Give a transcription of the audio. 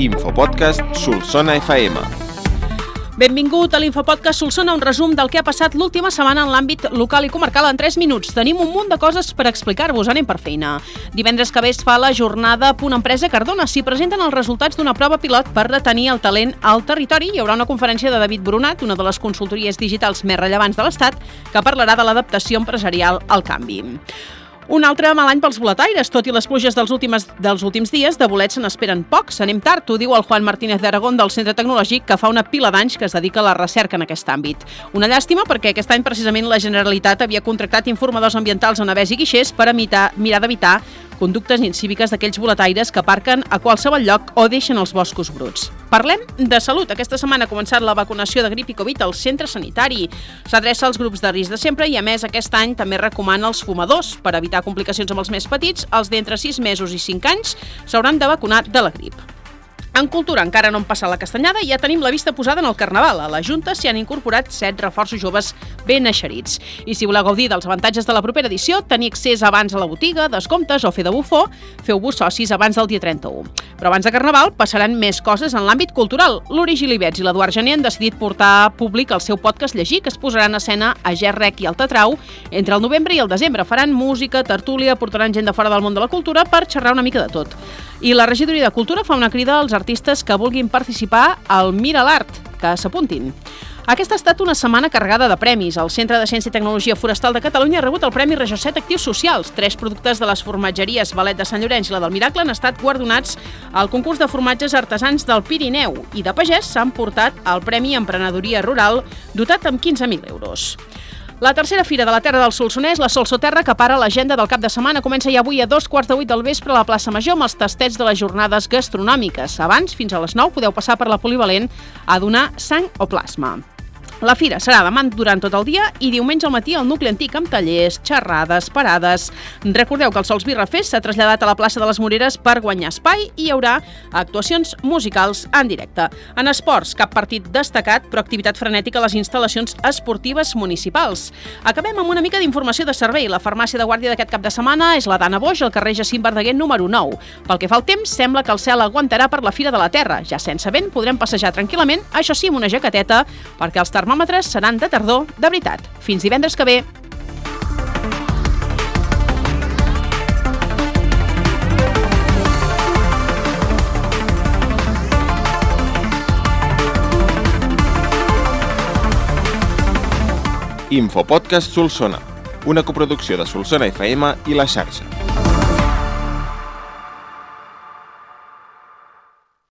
Infopodcast Solsona FM. Benvingut a l'Infopodcast Solsona, un resum del que ha passat l'última setmana en l'àmbit local i comarcal en 3 minuts. Tenim un munt de coses per explicar-vos, anem per feina. Divendres que ve es fa la jornada Punt Empresa Cardona. S'hi presenten els resultats d'una prova pilot per retenir el talent al territori. Hi haurà una conferència de David Brunat, una de les consultories digitals més rellevants de l'Estat, que parlarà de l'adaptació empresarial al canvi. Un altre mal any pels boletaires, tot i les pluges dels últims, dels últims dies, de bolets se n'esperen pocs. Anem tard, ho diu el Juan Martínez d'Aragón del Centre Tecnològic, que fa una pila d'anys que es dedica a la recerca en aquest àmbit. Una llàstima perquè aquest any precisament la Generalitat havia contractat informadors ambientals a Navès i Guixers per mirar, mirar d'evitar conductes incíviques d'aquells boletaires que aparquen a qualsevol lloc o deixen els boscos bruts. Parlem de salut. Aquesta setmana ha començat la vacunació de grip i Covid al centre sanitari. S'adreça als grups de risc de sempre i, a més, aquest any també recomana als fumadors. Per evitar complicacions amb els més petits, els d'entre 6 mesos i 5 anys s'hauran de vacunar de la grip. En cultura encara no han passat la castanyada i ja tenim la vista posada en el Carnaval. A la Junta s'hi han incorporat set reforços joves ben eixerits. I si voleu gaudir dels avantatges de la propera edició, tenir accés abans a la botiga, descomptes o fer de bufó, feu-vos socis abans del dia 31. Però abans de Carnaval passaran més coses en l'àmbit cultural. L'Uri Gilibets i l'Eduard Gené han decidit portar públic el seu podcast Llegir, que es posarà en escena a Gerrec i al Tatrau entre el novembre i el desembre. Faran música, tertúlia, portaran gent de fora del món de la cultura per xerrar una mica de tot. I la regidoria de Cultura fa una crida als artistes que vulguin participar al Mira l'Art, que s'apuntin. Aquesta ha estat una setmana carregada de premis. El Centre de Ciència i Tecnologia Forestal de Catalunya ha rebut el Premi Regió 7 Actius Socials. Tres productes de les formatgeries Valet de Sant Llorenç i la del Miracle han estat guardonats al concurs de formatges artesans del Pirineu i de pagès s'han portat el Premi Emprenedoria Rural dotat amb 15.000 euros. La tercera fira de la Terra del Solsonès, la Solsoterra, que para l'agenda del cap de setmana, comença ja avui a dos quarts de vuit del vespre a la plaça Major amb els tastets de les jornades gastronòmiques. Abans, fins a les 9, podeu passar per la polivalent a donar sang o plasma. La fira serà demà durant tot el dia i diumenge al matí al nucli antic amb tallers, xerrades, parades. Recordeu que el Sols Birrafest s'ha traslladat a la plaça de les Moreres per guanyar espai i hi haurà actuacions musicals en directe. En esports, cap partit destacat, però activitat frenètica a les instal·lacions esportives municipals. Acabem amb una mica d'informació de servei. La farmàcia de guàrdia d'aquest cap de setmana és la d'Anna Boix, al carrer Jacint Verdaguer número 9. Pel que fa al temps, sembla que el cel aguantarà per la Fira de la Terra. Ja sense vent podrem passejar tranquil·lament, això sí, amb una jaqueteta, perquè els termòmetres seran de tardor de veritat. Fins divendres que ve. Infopodcast Solsona, una coproducció de Solsona FM i la xarxa.